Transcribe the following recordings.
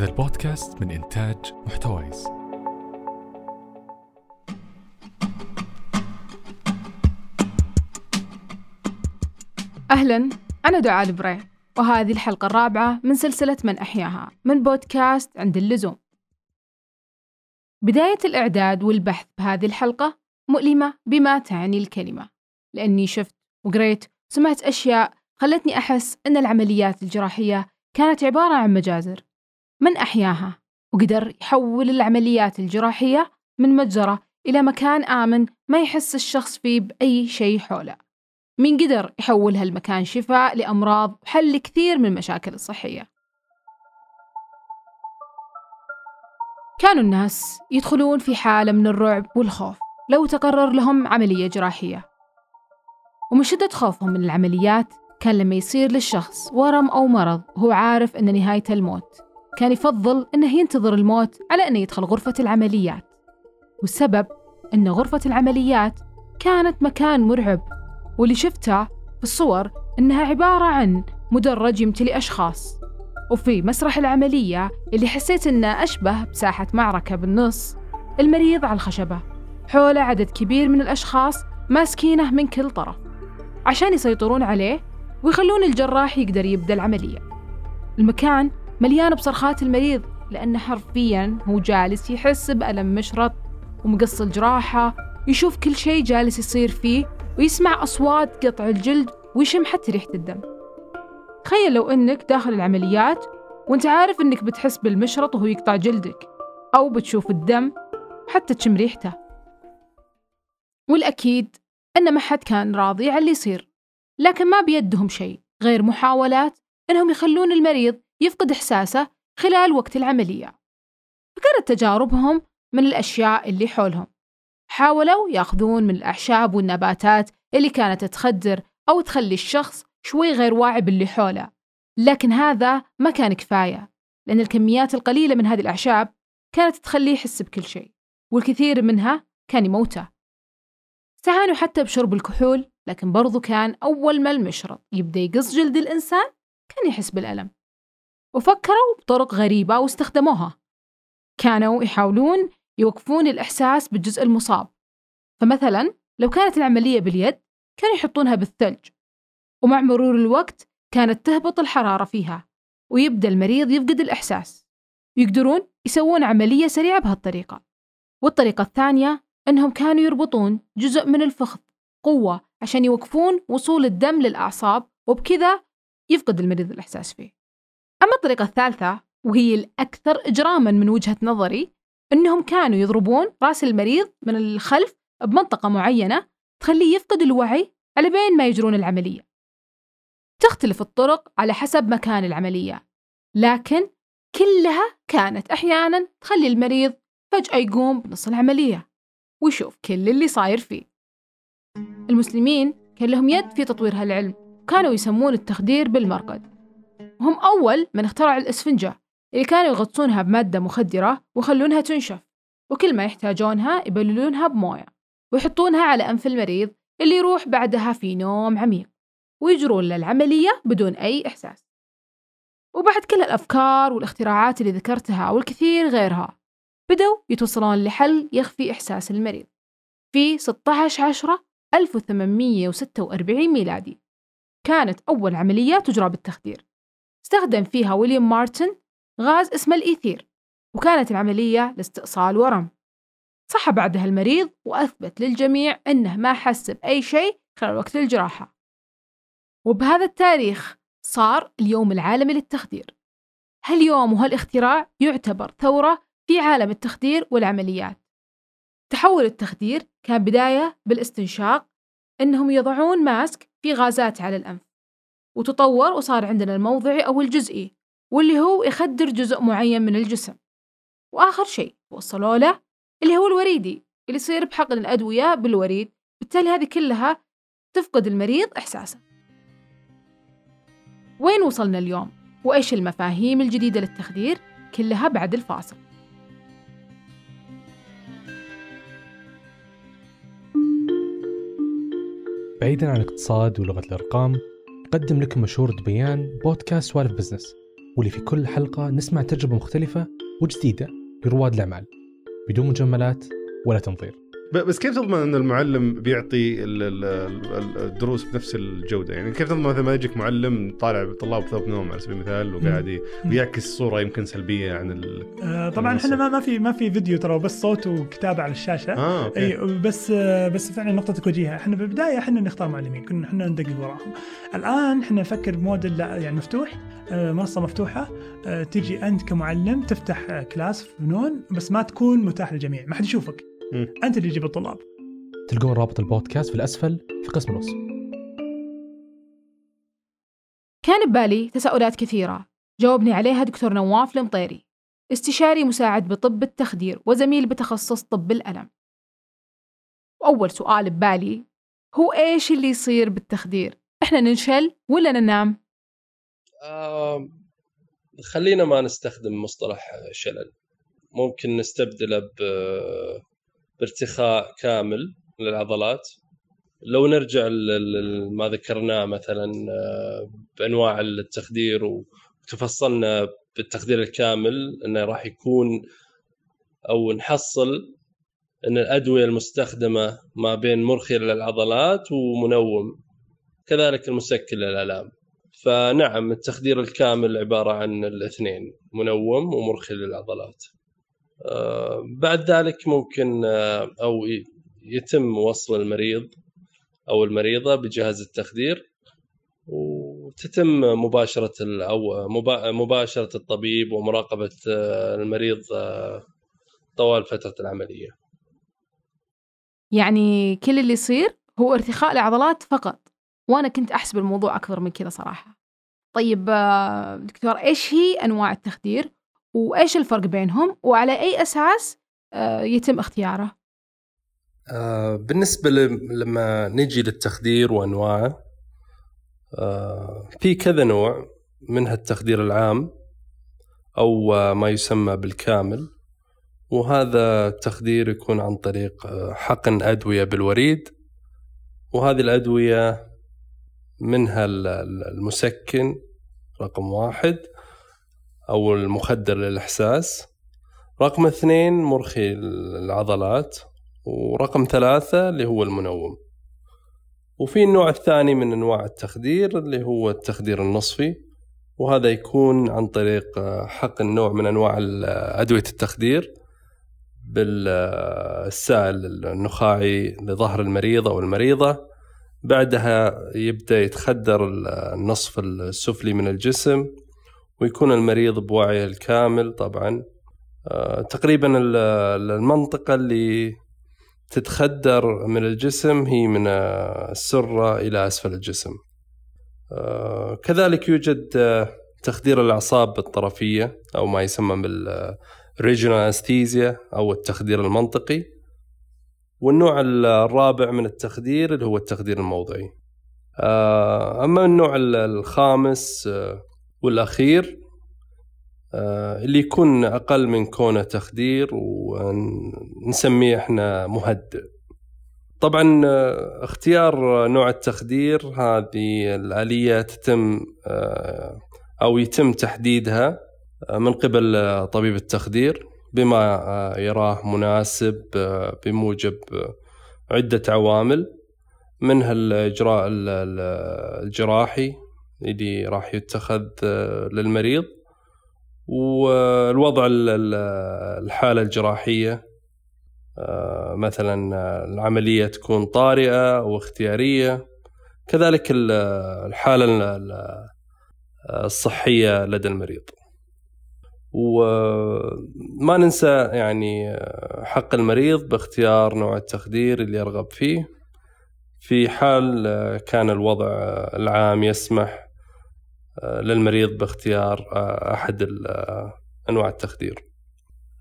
هذا البودكاست من إنتاج محتويس. أهلا أنا دعاء البري وهذه الحلقة الرابعة من سلسلة من أحياها من بودكاست عند اللزوم. بداية الإعداد والبحث بهذه الحلقة مؤلمة بما تعني الكلمة لأني شفت وقريت وسمعت أشياء خلتني أحس أن العمليات الجراحية كانت عبارة عن مجازر. من أحياها وقدر يحول العمليات الجراحية من مجزرة إلى مكان آمن ما يحس الشخص فيه بأي شيء حوله. مين قدر يحول هالمكان شفاء لأمراض وحل كثير من المشاكل الصحية. كانوا الناس يدخلون في حالة من الرعب والخوف لو تقرر لهم عملية جراحية. ومن شدة خوفهم من العمليات كان لما يصير للشخص ورم أو مرض وهو عارف أن نهايته الموت. كان يفضل أنه ينتظر الموت على أنه يدخل غرفة العمليات والسبب أن غرفة العمليات كانت مكان مرعب واللي شفتها في الصور أنها عبارة عن مدرج يمتلي أشخاص وفي مسرح العملية اللي حسيت أنه أشبه بساحة معركة بالنص المريض على الخشبة حوله عدد كبير من الأشخاص ماسكينه من كل طرف عشان يسيطرون عليه ويخلون الجراح يقدر يبدأ العملية. المكان مليان بصرخات المريض لأنه حرفيا هو جالس يحس بألم مشرط ومقص الجراحة يشوف كل شيء جالس يصير فيه ويسمع أصوات قطع الجلد ويشم حتى ريحة الدم. تخيل لو أنك داخل العمليات وأنت عارف أنك بتحس بالمشرط وهو يقطع جلدك أو بتشوف الدم حتى تشم ريحته. والأكيد أن ما حد كان راضي على اللي يصير لكن ما بيدهم شيء غير محاولات أنهم يخلون المريض يفقد إحساسه خلال وقت العملية. فكانت تجاربهم من الأشياء اللي حولهم. حاولوا يأخذون من الأعشاب والنباتات اللي كانت تخدر أو تخلي الشخص شوي غير واعي باللي حوله. لكن هذا ما كان كفاية لأن الكميات القليلة من هذه الأعشاب كانت تخليه يحس بكل شيء والكثير منها كان يموته. استعانوا حتى بشرب الكحول لكن برضو كان أول ما المشرط يبدأ يقص جلد الإنسان كان يحس بالألم. وفكروا بطرق غريبة واستخدموها. كانوا يحاولون يوقفون الإحساس بالجزء المصاب. فمثلا لو كانت العملية باليد كانوا يحطونها بالثلج. ومع مرور الوقت كانت تهبط الحرارة فيها ويبدأ المريض يفقد الإحساس. ويقدرون يسوون عملية سريعة بهالطريقة. والطريقة الثانية أنهم كانوا يربطون جزء من الفخذ قوة عشان يوقفون وصول الدم للأعصاب وبكذا يفقد المريض الإحساس فيه. أما الطريقة الثالثة وهي الأكثر إجراما من وجهة نظري أنهم كانوا يضربون رأس المريض من الخلف بمنطقة معينة تخليه يفقد الوعي على بين ما يجرون العملية. تختلف الطرق على حسب مكان العملية لكن كلها كانت أحيانا تخلي المريض فجأة يقوم بنص العملية ويشوف كل اللي صاير فيه. المسلمين كان لهم يد في تطوير هالعلم وكانوا يسمون التخدير بالمرقد. وهم أول من اخترعوا الإسفنجة اللي كانوا يغطونها بمادة مخدرة ويخلونها تنشف وكل ما يحتاجونها يبللونها بموية ويحطونها على أنف المريض اللي يروح بعدها في نوم عميق ويجرون للعملية بدون أي إحساس. وبعد كل الأفكار والاختراعات اللي ذكرتها والكثير غيرها بدوا يتوصلون لحل يخفي إحساس المريض في 16 عشرة 1846 ميلادي. كانت أول عملية تجرى بالتخدير. استخدم فيها ويليام مارتن غاز اسمه الإيثير وكانت العملية لاستئصال ورم. صح بعدها المريض وأثبت للجميع أنه ما حس بأي شيء خلال وقت الجراحة. وبهذا التاريخ صار اليوم العالمي للتخدير. هاليوم وهالاختراع يعتبر ثورة في عالم التخدير والعمليات. تحول التخدير كان بداية بالاستنشاق أنهم يضعون ماسك في غازات على الأنف. وتطور وصار عندنا الموضعي أو الجزئي واللي هو يخدر جزء معين من الجسم وآخر شيء وصلوا له اللي هو الوريدي اللي يصير بحقن الأدوية بالوريد بالتالي هذه كلها تفقد المريض إحساسه وين وصلنا اليوم؟ وإيش المفاهيم الجديدة للتخدير؟ كلها بعد الفاصل بعيدا عن الاقتصاد ولغة الأرقام يقدم لكم مشهور دبيان بودكاست سوالف business. واللي في كل حلقة نسمع تجربة مختلفة وجديدة لرواد الأعمال. بدون مجاملات ولا تنظير. بس كيف تضمن إن المعلم بيعطي ال- ال- ال- الدروس بنفس الجودة؟ يعني كيف تضمن مثلا ما يجيك معلم طالع طلاب ثوب نوم على سبيل المثال وقاعد بيعكس صورة يمكن سلبية عن ال... آه، طبعا. إحنا ما ما في ما في فيديو ترى بس صوت وكتابة على الشاشة. آه okay. أي بس آه، بس فعلا نقطتك وجيهة. إحنا بالبدايه إحنا نختار معلمين كنا إحنا ندقق وراهم. الآن إحنا نفكر بموديل لا يعني مفتوح آه، منصة مفتوحة آه، تجي أنت كمعلم تفتح آه، class في فنون بس ما تكون متاح للجميع ما حد يشوفك. أنت اللي تجيب الطلاب. تلقون رابط البودكاست في الأسفل في قسم الوصف كان ببالي تساؤلات كثيرة. جاوبني عليها دكتور نواف المطيري استشاري مساعد بطب التخدير وزميل بتخصص طب الألم. وأول سؤال ببالي هو إيش اللي يصير بالتخدير؟ إحنا ننشل ولا ننام؟ آه خلينا ما نستخدم مصطلح شلل. ممكن نستبدله ب- بارتخاء كامل للعضلات لو نرجع ل- ل- ما ذكرناه مثلا آه، بأنواع التخدير وتفصلنا بالتخدير الكامل إنه راح يكون أو نحصل إن الأدوية المستخدمة ما بين مرخي للعضلات ومنوم كذلك المسكن للآلام. فنعم التخدير الكامل عبارة عن الاثنين منوم ومرخي للعضلات. بعد ذلك ممكن آه، أو يتم وصل المريض أو المريضة بجهاز التخدير وتتم مباشرة أو مبا- مباشرة الطبيب ومراقبة آه، المريض آه، طوال فترة العملية. يعني كل اللي يصير هو ارتخاء العضلات فقط. وأنا كنت أحسب الموضوع أكبر من كذا صراحة. طيب آه، دكتور إيش هي أنواع التخدير؟ وإيش الفرق بينهم وعلى أي أساس آه، يتم اختياره؟ آه، بالنسبة لما نجي للتخدير وأنواعه آه، في كذا نوع منها التخدير العام أو ما يسمى بالكامل وهذا التخدير يكون عن طريق حقن أدوية بالوريد وهذه الأدوية منها ال- ال- المسكن رقم واحد أو المخدر للإحساس. رقم اثنين مرخي العضلات ورقم ثلاثة اللي هو المنوم. وفي النوع الثاني من أنواع التخدير اللي هو التخدير النصفي وهذا يكون عن طريق حقن نوع من أنواع أدوية التخدير بالسائل النخاعي لظهر المريض أو المريضة. بعدها يبدأ يتخدر ال- النصف السفلي من الجسم ويكون المريض بوعيه الكامل طبعا. آه، تقريبا ال- المنطقة اللي تتخدر من الجسم هي من آه، السرة إلى أسفل الجسم. آه، كذلك يوجد تخدير الأعصاب الطرفية أو ما يسمى بالريجونال أنستيزيا أو التخدير المنطقي. والنوع الرابع من التخدير اللي هو التخدير الموضعي. أما النوع ال- الخامس والأخير آه، اللي يكون أقل من كونه تخدير ونسميه إحنا مهدئ. طبعا آه، اختيار نوع التخدير هذه الآلية تتم آه، أو يتم تحديدها من قبل طبيب التخدير بما يراه مناسب بموجب عدة عوامل منها الإجراء ال- ال- الجراحي اللي راح يتخذ آه، للمريض. والوضع ال- ال- الحالة الجراحية آه، مثلا آه، العملية تكون طارئة أو اختيارية. كذلك ال- الحالة ال- ال- الصحية لدى المريض. وما ننسى يعني حق المريض باختيار نوع التخدير اللي يرغب فيه. في حال كان الوضع العام يسمح للمريض باختيار آه، أحد ال- آه، أنواع التخدير.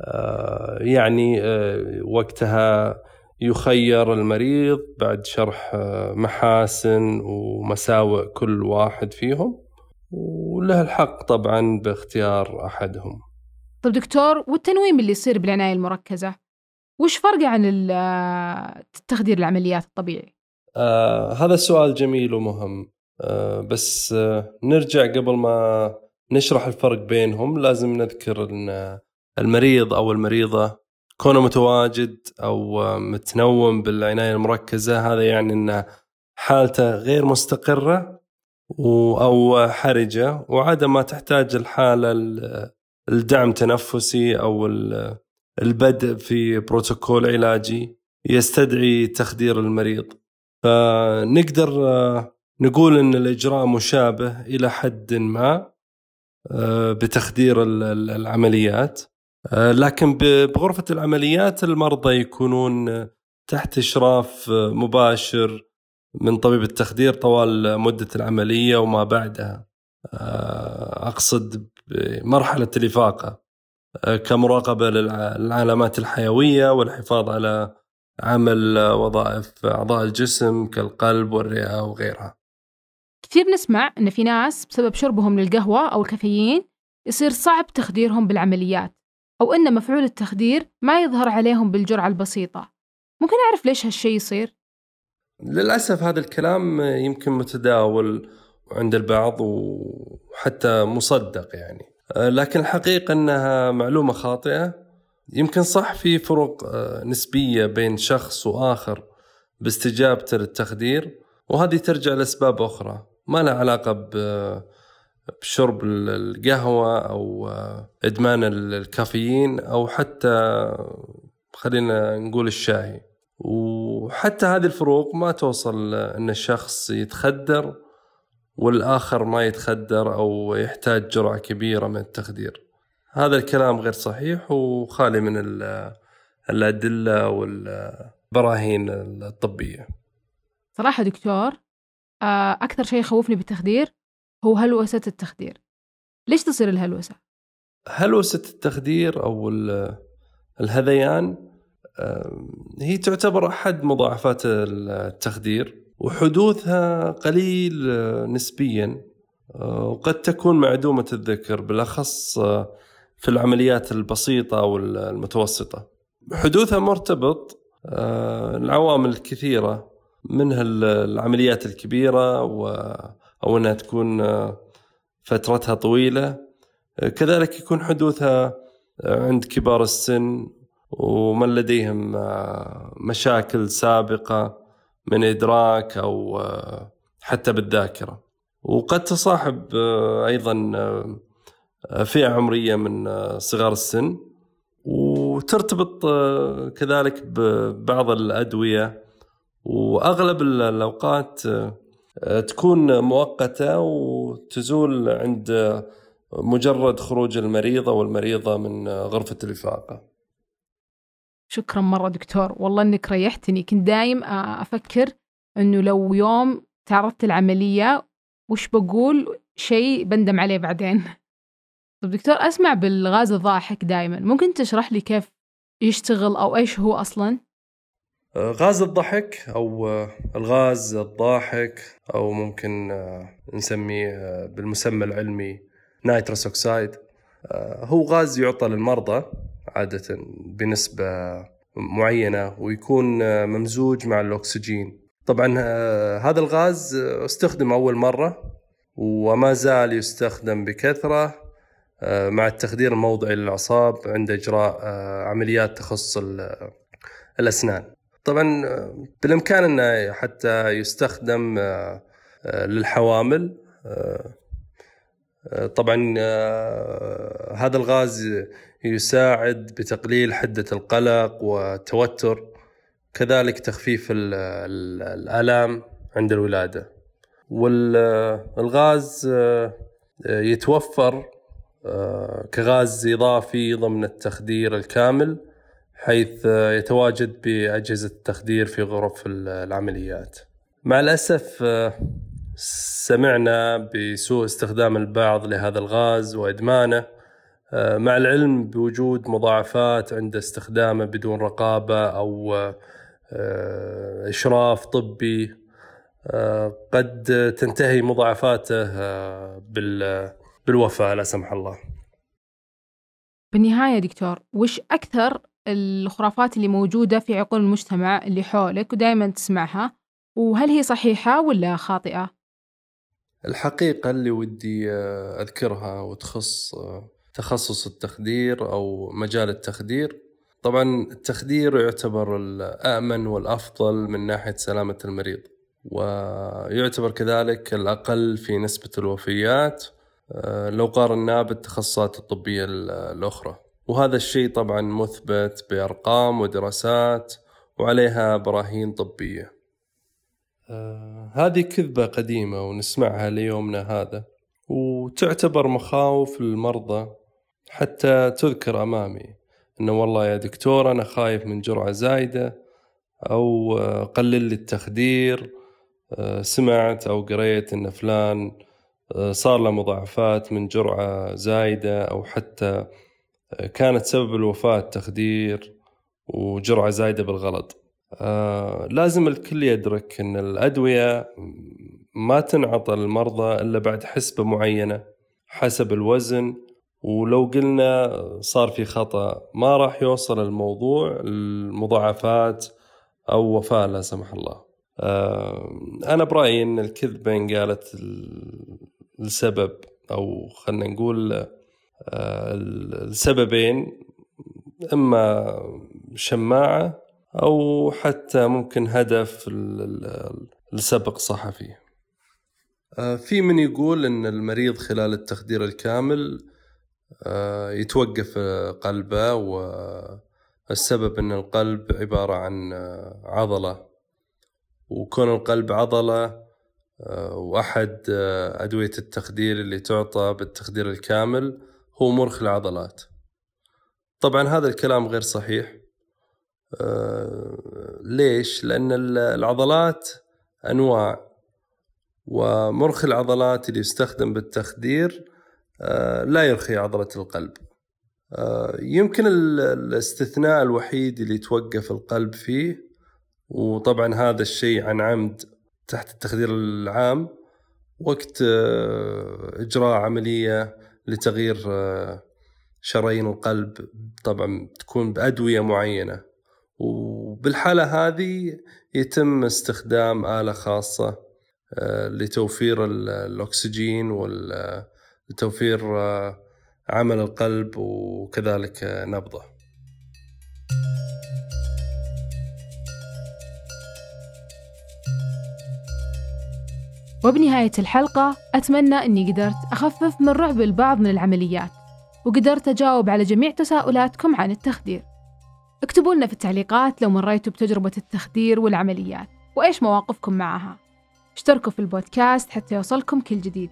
آه، يعني آه، وقتها يخير المريض بعد شرح آه، محاسن ومساوئ كل واحد فيهم وله الحق طبعا باختيار أحدهم. طب دكتور والتنويم اللي يصير بالعناية المركزة وش فرقه عن ال- آه، تخدير العمليات الطبيعي؟ آه هذا سؤال جميل ومهم. آه بس آه نرجع قبل ما نشرح الفرق بينهم لازم نذكر إن المريض أو المريضة كونه متواجد أو متنوم بالعناية المركزة هذا يعني إن حالته غير مستقرة أو حرجة وعادة ما تحتاج الحالة الدعم تنفسي أو البدء في بروتوكول علاجي يستدعي تخدير المريض. فنقدر نقول إن الإجراء مشابه إلى حد ما بتخدير العمليات لكن بغرفة العمليات المرضى يكونون تحت إشراف مباشر من طبيب التخدير طوال مدة العملية وما بعدها أقصد بمرحلة الإفاقة كمراقبة للعلامات الحيوية والحفاظ على عمل وظائف أعضاء الجسم كالقلب والرئة وغيرها. كثير نسمع إن في ناس بسبب شربهم للقهوة أو الكافيين يصير صعب تخديرهم بالعمليات أو إن مفعول التخدير ما يظهر عليهم بالجرعة البسيطة. ممكن أعرف ليش هالشيء يصير؟ للأسف هذا الكلام يمكن متداول عند البعض وحتى مصدق يعني لكن الحقيقة إنها معلومة خاطئة يمكن صح في فروق نسبية بين شخص وآخر باستجابته للتخدير وهذه ترجع لأسباب أخرى ما لها علاقة بشرب القهوة أو إدمان الكافيين أو حتى خلينا نقول الشاي. وحتى هذه الفروق ما توصل إن الشخص يتخدر والآخر ما يتخدر أو يحتاج جرعة كبيرة من التخدير. هذا الكلام غير صحيح وخالي من الأدلة والبراهين الطبية. صراحة دكتور أكثر شيء يخوفني بالتخدير هو هلوسة التخدير ليش تصير الهلوسة هلوسة التخدير أو الهذيان هي تعتبر أحد مضاعفات التخدير وحدوثها قليل نسبيا وقد تكون معدومة الذكر بالأخص في العمليات البسيطة أو المتوسطة. حدوثها مرتبط العوامل الكثيرة منها العمليات الكبيرة أو أنها تكون فترتها طويلة. كذلك يكون حدوثها عند كبار السن ومن لديهم مشاكل سابقة من إدراك أو حتى بالذاكرة. وقد تصاحب أيضا فئة عمرية من صغار السن. وترتبط كذلك ببعض الأدوية وأغلب الأوقات تكون مؤقتة وتزول عند مجرد خروج المريضة والمريضة من غرفة الإفاقة. شكرا مرة دكتور. والله إنك ريحتني. كنت دايم أفكر إنه لو يوم تعرضت لعملية وش بقول؟ شيء بندم عليه بعدين. طب دكتور أسمع بالغاز الضاحك دايما. ممكن تشرح لي كيف يشتغل أو إيش هو أصلا؟ غاز الضحك أو الغاز الضاحك أو ممكن نسميه بالمسمى العلمي nitrous oxide. هو غاز يعطى للمرضى عادة بنسبة معينة ويكون ممزوج مع الأكسجين. طبعا هذا الغاز استخدم أول مرة وما زال يستخدم بكثرة مع التخدير الموضعي للأعصاب عند إجراء عمليات تخص الأسنان. طبعا بالإمكان أنه حتى يستخدم للحوامل. طبعا هذا الغاز يساعد بتقليل حدة القلق والتوتر كذلك تخفيف الآلام عند الولادة. والغاز يتوفر كغاز إضافي ضمن التخدير الكامل. حيث يتواجد بأجهزة التخدير في غرف العمليات. مع الأسف سمعنا بسوء استخدام البعض لهذا الغاز وإدمانه. مع العلم بوجود مضاعفات عند استخدامه بدون رقابة أو إشراف طبي قد تنتهي مضاعفاته بالوفاة لا سمح الله. بالنهاية دكتور وش أكثر الخرافات اللي موجودة في عقول المجتمع اللي حولك ودائما تسمعها وهل هي صحيحة ولا خاطئة؟ الحقيقة اللي ودي آه، أذكرها وتخص آه، تخصص التخدير أو مجال التخدير طبعا التخدير يعتبر الأأمن والأفضل من ناحية سلامة المريض ويعتبر كذلك الأقل في نسبة الوفيات آه، لو قارناه بالتخصصات الطبية الأخرى وهذا الشيء طبعا مثبت بأرقام ودراسات وعليها براهين طبية. آه، هذه كذبة قديمة ونسمعها ليومنا هذا وتعتبر مخاوف المرضى حتى تذكر أمامي إنه والله يا دكتور أنا خايف من جرعة زايدة أو آه، قلل لي التخدير آه، سمعت أو قريت إن فلان آه، صار له مضاعفات من جرعة زايدة أو حتى كانت سبب الوفاة تخدير وجرعة زايدة بالغلط. لازم الكل يدرك إن الأدوية ما تنعطى للمرضى إلا بعد حسبة معينة حسب الوزن ولو قلنا صار في خطأ ما راح يوصل الموضوع المضاعفات أو وفاة لا سمح الله. آه، أنا برأيي أن الكذبة إن قالت السبب أو خلينا نقول آه، السببين إما شماعة أو حتى ممكن هدف لسبق صحفي آه، في من يقول أن المريض خلال التخدير الكامل آه، يتوقف قلبه والسبب إن القلب عبارة عن عضلة. وكون القلب عضلة وأحد أدوية التخدير اللي تعطى بالتخدير الكامل هو مرخي العضلات طبعا هذا الكلام غير صحيح. ليش؟ لأن العضلات أنواع ومرخي العضلات اللي يستخدم بالتخدير آه، لا يرخي عضلة القلب. آه، يمكن الاستثناء الوحيد اللي يتوقف القلب فيه وطبعا هذا الشيء عن عمد تحت التخدير العام وقت آه، إجراء عملية لتغيير شرايين القلب. طبعا تكون بأدوية معينة. وبالحالة هذه يتم استخدام آلة خاصة لتوفير الأكسجين وال لتوفير آه، عمل القلب وكذلك آه، نبضه. وبنهاية الحلقة أتمنى أني قدرت أخفف من رعب البعض من العمليات وقدرت أجاوب على جميع تساؤلاتكم عن التخدير. اكتبوا لنا في التعليقات لو مريتوا بتجربة التخدير والعمليات وإيش مواقفكم معها. اشتركوا في البودكاست حتى يوصلكم كل جديد.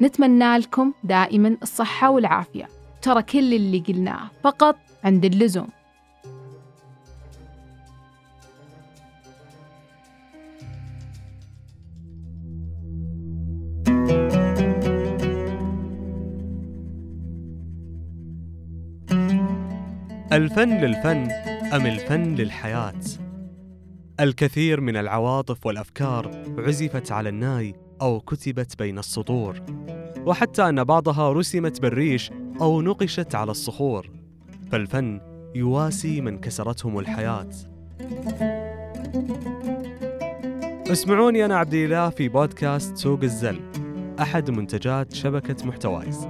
نتمنى لكم دائما الصحة والعافية. ترى كل اللي قلناه فقط عند اللزوم. الفن للفن أم الفن للحياة؟ الكثير من العواطف والأفكار عزفت على الناي أو كتبت بين السطور وحتى أن بعضها رسمت بالريش أو نقشت على الصخور فالفن يواسي من كسرتهم الحياة اسمعوني أنا عبد الله في بودكاست سوق الزل أحد منتجات شبكة محتوايز